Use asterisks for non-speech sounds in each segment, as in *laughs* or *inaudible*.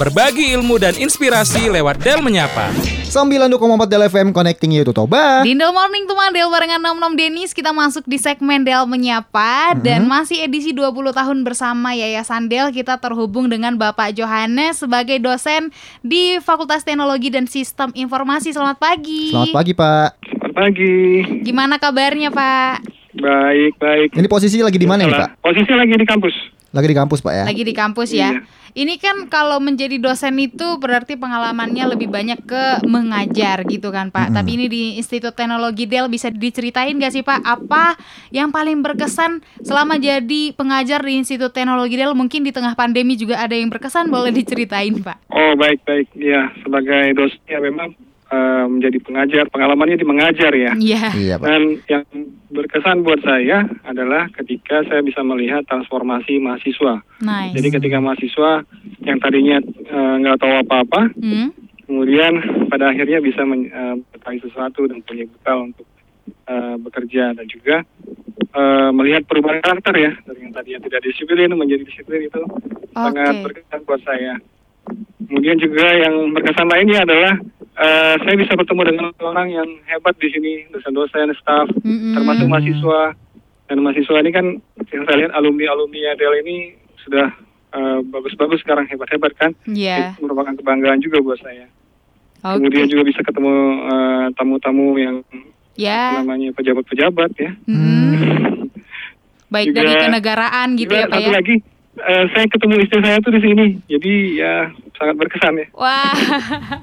Berbagi ilmu dan inspirasi lewat Del Menyapa. 92,4 Del FM Connecting You to Toba. Dindel Morning teman Del barengan Nom Nom Denis kita masuk di segmen Del Menyapa dan masih edisi 20 tahun bersama Yayasan Del kita terhubung dengan Bapak Johannes sebagai dosen di Fakultas Teknologi dan Sistem Informasi. Selamat pagi. Selamat pagi Pak. Selamat pagi. Gimana kabarnya Pak? Baik, baik. Ini posisi lagi di mana nih Pak? Posisi lagi di kampus. Lagi di kampus Pak ya? Lagi di kampus ya. Iya. Ini kan kalau menjadi dosen itu berarti pengalamannya lebih banyak ke mengajar gitu kan Pak. Tapi ini di Institut Teknologi Del bisa diceritain gak sih Pak apa yang paling berkesan selama jadi pengajar di Institut Teknologi Del? Mungkin di tengah pandemi juga ada yang berkesan boleh diceritain Pak. Oh, baik, baik. Ya, sebagai dosen ya memang eh, menjadi pengajar, pengalamannya di mengajar ya. Iya. Iya Pak. Dan yang berkesan buat saya adalah ketika saya bisa melihat transformasi mahasiswa. Nice. Jadi ketika mahasiswa yang tadinya eh, nggak tahu apa-apa, Hmm? kemudian pada akhirnya bisa eh, mengetahui sesuatu dan punya bekal untuk eh, bekerja dan juga eh, melihat perubahan karakter ya dari yang tadinya tidak disiplin menjadi disiplin itu sangat Oke. berkesan buat saya. Kemudian juga yang berkesan lainnya adalah eh, saya bisa bertemu dengan orang yang hebat di sini, dosen-dosen, staf, Mm-mm. termasuk mahasiswa. Dan mahasiswa ini kan yang saya lihat alumni-alumni Adel ini sudah eh, bagus-bagus sekarang hebat-hebat kan. Iya. Itu merupakan kebanggaan juga buat saya. Oke. Kemudian juga bisa ketemu eh, tamu-tamu yang Ya. namanya pejabat-pejabat ya. Hmm. *laughs* Baik Juga- dari kenegaraan gitu ya Pak satu ya. lagi eh, saya ketemu istri saya tuh di sini. Jadi ya sangat berkesan ya. Wah.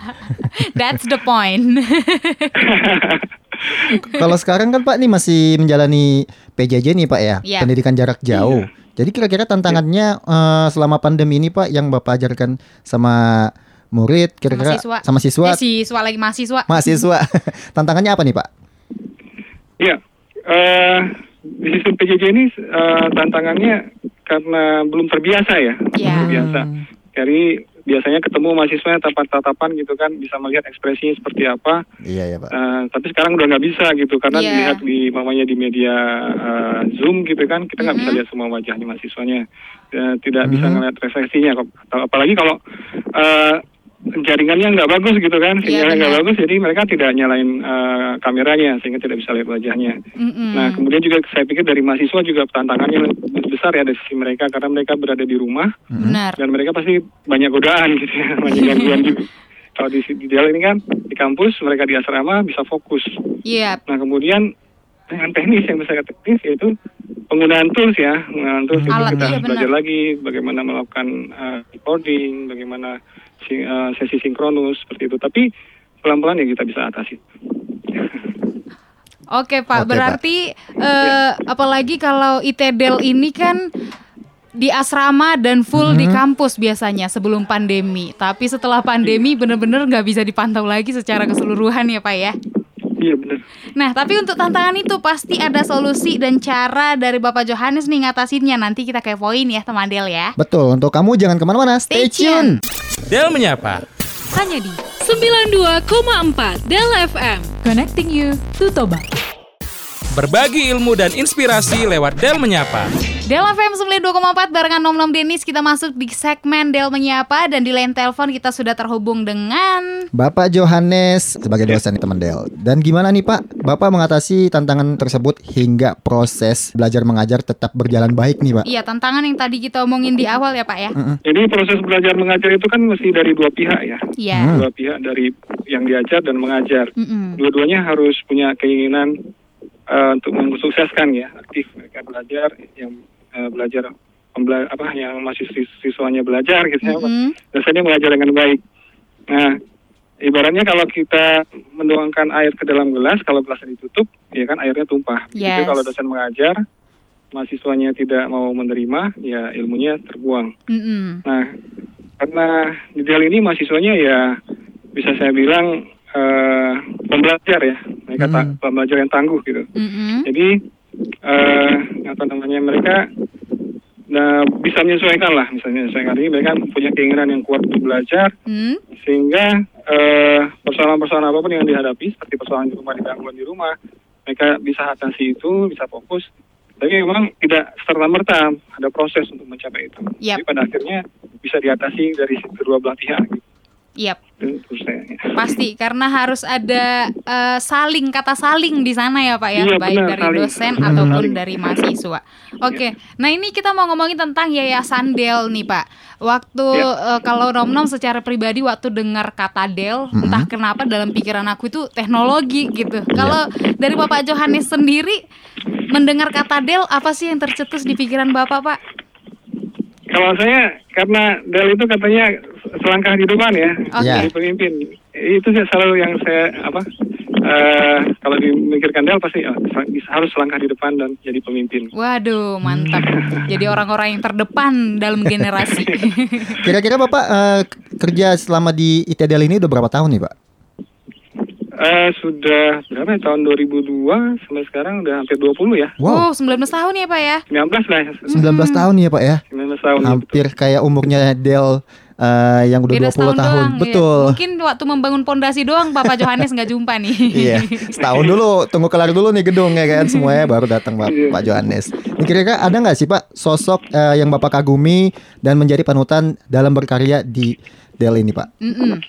*laughs* That's the point. *laughs* Kalau sekarang kan Pak nih masih menjalani PJJ nih Pak ya, Iya. pendidikan jarak jauh. Jadi kira-kira tantangannya eh, selama pandemi ini Pak yang Bapak ajarkan sama murid kira-kira siswa. sama siswa, Eh, siswa lagi mahasiswa. mahasiswa. *laughs* tantangannya apa nih Pak? Ya, eh, di sistem PJJ ini eh, tantangannya karena belum terbiasa ya, belum Ya. terbiasa. Jadi biasanya ketemu mahasiswa tatapan-tatapan gitu kan, bisa melihat ekspresinya seperti apa. Iya ya Pak. Eh, tapi sekarang udah nggak bisa gitu karena Iya. dilihat di mamanya di media eh, Zoom gitu kan, kita nggak bisa Mhm. lihat semua wajahnya mahasiswanya, Eh, tidak bisa Mhm. ngeliat refleksinya. kok. Atau Apalagi kalau eh, jaringannya nggak bagus gitu kan, Iya, sinyalnya nggak bagus, jadi mereka tidak nyalain eh, kameranya sehingga tidak bisa lihat wajahnya. Mm-mm. Nah, kemudian juga saya pikir dari mahasiswa juga tantangannya lebih besar ya dari sisi mereka karena mereka berada di rumah Benar. dan mereka pasti banyak godaan gitu ya, *laughs* banyak gangguan juga. *laughs* Kalau di di Del ini kan di kampus mereka di asrama bisa fokus. Iya. Nah, kemudian dengan teknis yang saya teknis yaitu penggunaan tools ya, penggunaan tools itu Alat, kita iya, harus belajar benar. lagi bagaimana melakukan uh, recording, bagaimana uh, sesi sinkronus seperti itu. Tapi pelan-pelan ya kita bisa atasi. Oke Pak, Oke, berarti eh, apalagi kalau ITDEL ini kan di asrama dan full di kampus biasanya sebelum pandemi. Tapi setelah pandemi bener-bener nggak bisa dipantau lagi secara keseluruhan ya Pak ya. Iya benar. Nah, tapi untuk tantangan itu pasti ada solusi dan cara dari Bapak Johannes nih ngatasinnya. Nanti kita kepoin ya teman Del ya. Betul, untuk kamu jangan ke mana-mana, stay, Stay tune. tune. Del Menyapa. hanya di 92,4 Del FM. Connecting you to Toba. Berbagi ilmu dan inspirasi lewat Del Menyapa. Del FM 92,4 barengan Nom Nom Denis kita masuk di segmen Del Menyapa dan di line telepon kita sudah terhubung dengan Bapak Johannes sebagai dosen teman Del. Dan gimana nih Pak, Bapak mengatasi tantangan tersebut hingga proses belajar mengajar tetap berjalan baik nih Pak? Iya tantangan yang tadi kita omongin di awal ya Pak ya. Jadi proses belajar mengajar itu kan mesti dari dua pihak ya. Iya. Hmm. Dua pihak dari yang diajar dan mengajar. Mm-mm. Dua-duanya harus punya keinginan eh, untuk mensukseskan ya, aktif mereka belajar yang eh, belajar pembela- apa yang masih sis- siswanya belajar gitu ya. Mm-mm. Biasanya mengajar dengan baik. Nah, ibaratnya kalau kita menuangkan air ke dalam gelas, kalau gelasnya ditutup, ya kan airnya tumpah. Yes. kalau dosen mengajar, mahasiswanya tidak mau menerima, ya ilmunya terbuang. Mm-mm. Nah, karena di Del ini mahasiswanya ya bisa saya bilang eh, pembelajar ya, mereka Hmm. ta- pembelajar yang tangguh gitu. Mm-mm. Jadi eh, apa namanya mereka nah, bisa menyesuaikan lah, misalnya menyesuaikan ini mereka punya keinginan yang kuat untuk belajar Hmm? sehingga eh, persoalan-persoalan apa pun yang dihadapi seperti persoalan di rumah, di gangguan di rumah, mereka bisa atasi itu, bisa fokus Tapi memang tidak serta merta ada proses untuk mencapai itu. Yap. Tapi pada akhirnya bisa diatasi dari kedua belah pihak. Gitu. Itu menurut saya. Pasti karena harus ada eh, saling kata saling di sana ya Pak ya, Iya, baik benar, dari saling. dosen Hmm. ataupun Saling. dari mahasiswa. Oke. Nah, ini kita mau ngomongin tentang Yayasan Del nih, Pak. Waktu Iya. eh, kalau Nom-Nom secara pribadi waktu dengar kata Del, Hmm. entah kenapa dalam pikiran aku itu teknologi gitu. Iya. Kalau dari Bapak Johannes sendiri mendengar kata Del, apa sih yang tercetus di pikiran Bapak, Pak? Kalau saya karena Del itu katanya selangkah di depan ya, Oke. Ya. jadi pemimpin. Itu sih selalu yang saya apa? eh, kalau dimikirkan Del pasti bisa harus selangkah di depan dan jadi pemimpin. Waduh, mantap. Jadi orang-orang yang terdepan dalam generasi. *laughs* Kira-kira Bapak eh, kerja selama di ITDL ini udah berapa tahun nih Pak? Eh, sudah berapa ya tahun 2002 sampai sekarang udah hampir 20 ya. Oh, Wow, 19 tahun ya, Pak ya? 19 lah ya. 19 tahun nih ya Pak ya? 19 tahun. Hampir kayak umurnya Del eh, yang udah Beda 20 setahun tahun. doang, ya. Betul. Mungkin waktu membangun pondasi doang Bapak Johannes nggak jumpa nih. Iya, setahun dulu, tunggu kelar dulu nih gedung ya kan semuanya baru datang Pak, Iya. Pak Johannes. Ini Kira-kira ada nggak sih Pak sosok eh, yang Bapak kagumi dan menjadi panutan dalam berkarya di Del ini Pak? Mm-mm.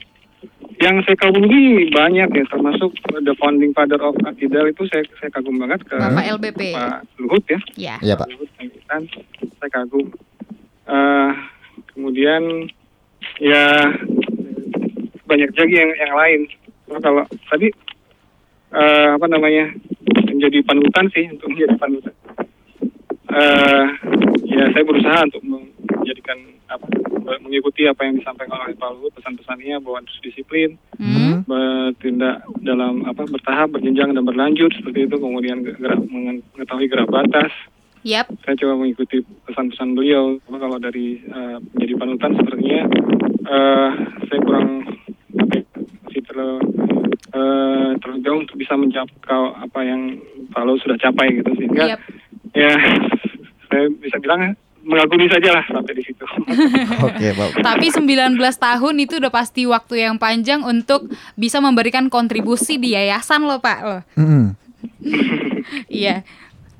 Yang saya kagumi banyak ya, termasuk the founding father of Akidal itu saya saya kagum banget ke Bapak LBP. Pak Luhut ya. Ya. Iya Pak. Luhut saya kagum. Eh, kemudian ya banyak lagi yang yang lain. Kalau tadi eh, apa namanya menjadi panutan sih untuk menjadi panutan. Eh, ya saya berusaha untuk menjadikan apa mengikuti apa yang disampaikan oleh Pak Luhut pesan-pesannya bahwa harus disiplin Hmm. bertindak dalam apa bertahap berjenjang dan berlanjut seperti itu kemudian gerak mengetahui gerak batas Yap. saya coba mengikuti pesan-pesan beliau Cuma kalau dari eh, menjadi panutan sepertinya eh, saya kurang masih terlalu eh, terlalu jauh untuk bisa menjangkau apa yang Luhut sudah capai gitu sehingga Yap. ya *laughs* saya bisa bilang mengagumi saja lah sampai di situ *laughs* Oke Pak. Tapi 19 tahun itu udah pasti waktu yang panjang untuk bisa memberikan kontribusi di yayasan loh Pak loh. Iya.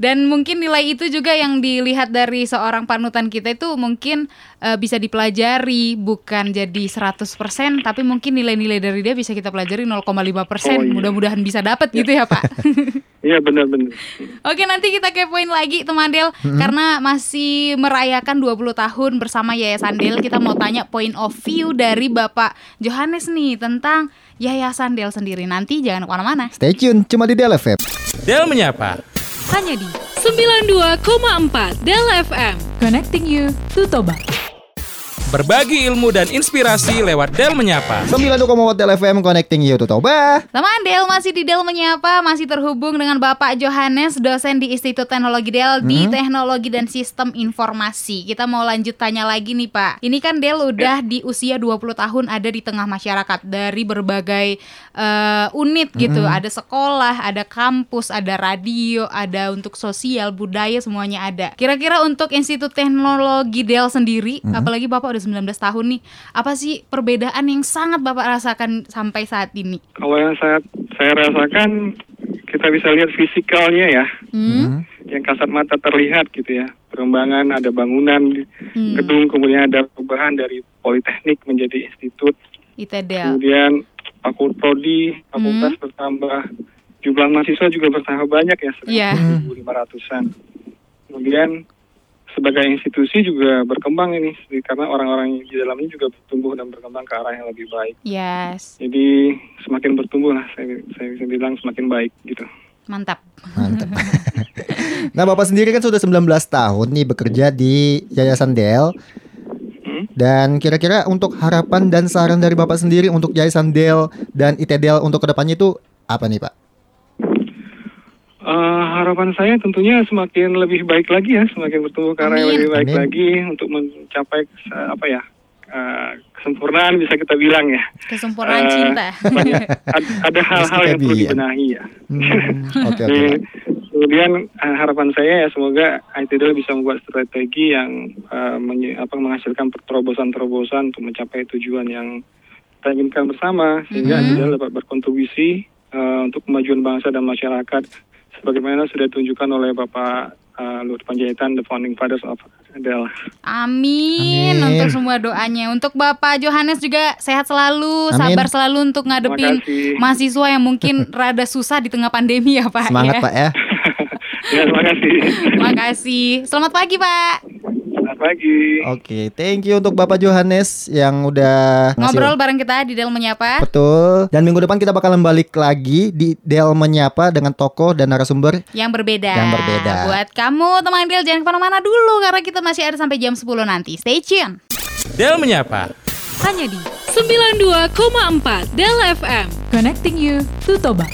Dan mungkin nilai itu juga yang dilihat dari seorang panutan kita itu mungkin eh, bisa dipelajari bukan jadi 100% tapi mungkin nilai-nilai dari dia bisa kita pelajari 0,5%. Oh, iya. Mudah-mudahan bisa dapat gitu ya, Pak. *laughs* iya benar-benar Oke, nanti kita kepoin lagi teman Del karena masih merayakan 20 tahun bersama Yayasan Del. Kita mau tanya point of view dari Bapak Johannes nih tentang Yayasan Del sendiri. Nanti jangan ke mana-mana. Stay tune cuma di Del FM. Del menyapa. Hanya di 92,4 Del FM. Connecting you to Toba. Berbagi ilmu dan inspirasi lewat Del menyapa. 92,4 Del FM connecting you to Toba. Teman Del masih di Del menyapa, masih terhubung dengan Bapak Johannes, dosen di Institut Teknologi Del di Teknologi dan Sistem Informasi. Kita mau lanjut tanya lagi nih Pak. Ini kan Del udah di usia 20 tahun ada di tengah masyarakat dari berbagai eh, unit gitu. Ada sekolah, ada kampus, ada radio, ada untuk sosial, budaya semuanya ada. Kira-kira untuk Institut Teknologi Del sendiri, apalagi Bapak udah 19 tahun nih, apa sih perbedaan yang sangat Bapak rasakan sampai saat ini? Kalau yang saya saya rasakan kita bisa lihat fisikalnya ya, Hmm? yang kasat mata terlihat gitu ya. Perkembangan ada bangunan Hmm. gedung, kemudian ada perubahan dari politeknik menjadi institut, ITDL. kemudian fakultas prodi, fakultas Hmm. bertambah, jumlah mahasiswa juga bertambah banyak ya, Iya. 1.500-an. Kemudian sebagai institusi juga berkembang ini, karena orang-orang di dalamnya juga bertumbuh dan berkembang ke arah yang lebih baik. Yes, Jadi semakin bertumbuh lah, saya, saya bisa bilang semakin baik gitu. mantap. Mantap. *laughs* nah, Bapak sendiri kan sudah 19 tahun nih bekerja di Yayasan Del. Hmm? Dan kira-kira untuk harapan dan saran dari Bapak sendiri untuk Yayasan Del dan ITDL untuk ke depannya itu apa nih Pak? Eh, harapan saya tentunya semakin lebih baik lagi ya, semakin bertumbuh ke arah yang Amin. lebih baik Amin. lagi untuk mencapai eh, apa ya eh, kesempurnaan bisa kita bilang ya. Kesempurnaan Eh, cinta. banyak- ad- ada *laughs* hal-hal yang perlu dibenahi ya. Hmm. Jadi, *laughs* Pak. kemudian harapan saya ya semoga ITDL bisa membuat strategi yang eh, menye- apa, menghasilkan terobosan-terobosan untuk mencapai tujuan yang kita inginkan bersama sehingga Mhm. ITDL dapat berkontribusi eh, untuk kemajuan bangsa dan masyarakat sebagaimana sudah ditunjukkan oleh Bapak uh, Luhut Panjaitan, the founding fathers of Del. Amin, Amin. untuk semua doanya. Untuk Bapak Johannes juga sehat selalu, Amin. sabar selalu untuk ngadepin kasih. mahasiswa yang mungkin *laughs* rada susah di tengah pandemi ya Pak. Semangat ya. Pak ya. *laughs* ya, terima kasih. Makasih. Selamat pagi Pak. Selamat pagi. Oke, thank you untuk Bapak Johannes yang udah ngasih- Ngobrol bareng kita di Del Menyapa. Betul. Dan minggu depan kita bakalan balik lagi di Del Menyapa dengan tokoh dan narasumber. Yang berbeda. Yang berbeda. Buat kamu teman Del jangan ke mana-mana dulu karena kita masih ada sampai jam 10 nanti. Stay tune. Del Menyapa. Hanya di 92,4 Del FM. Connecting you to Toba.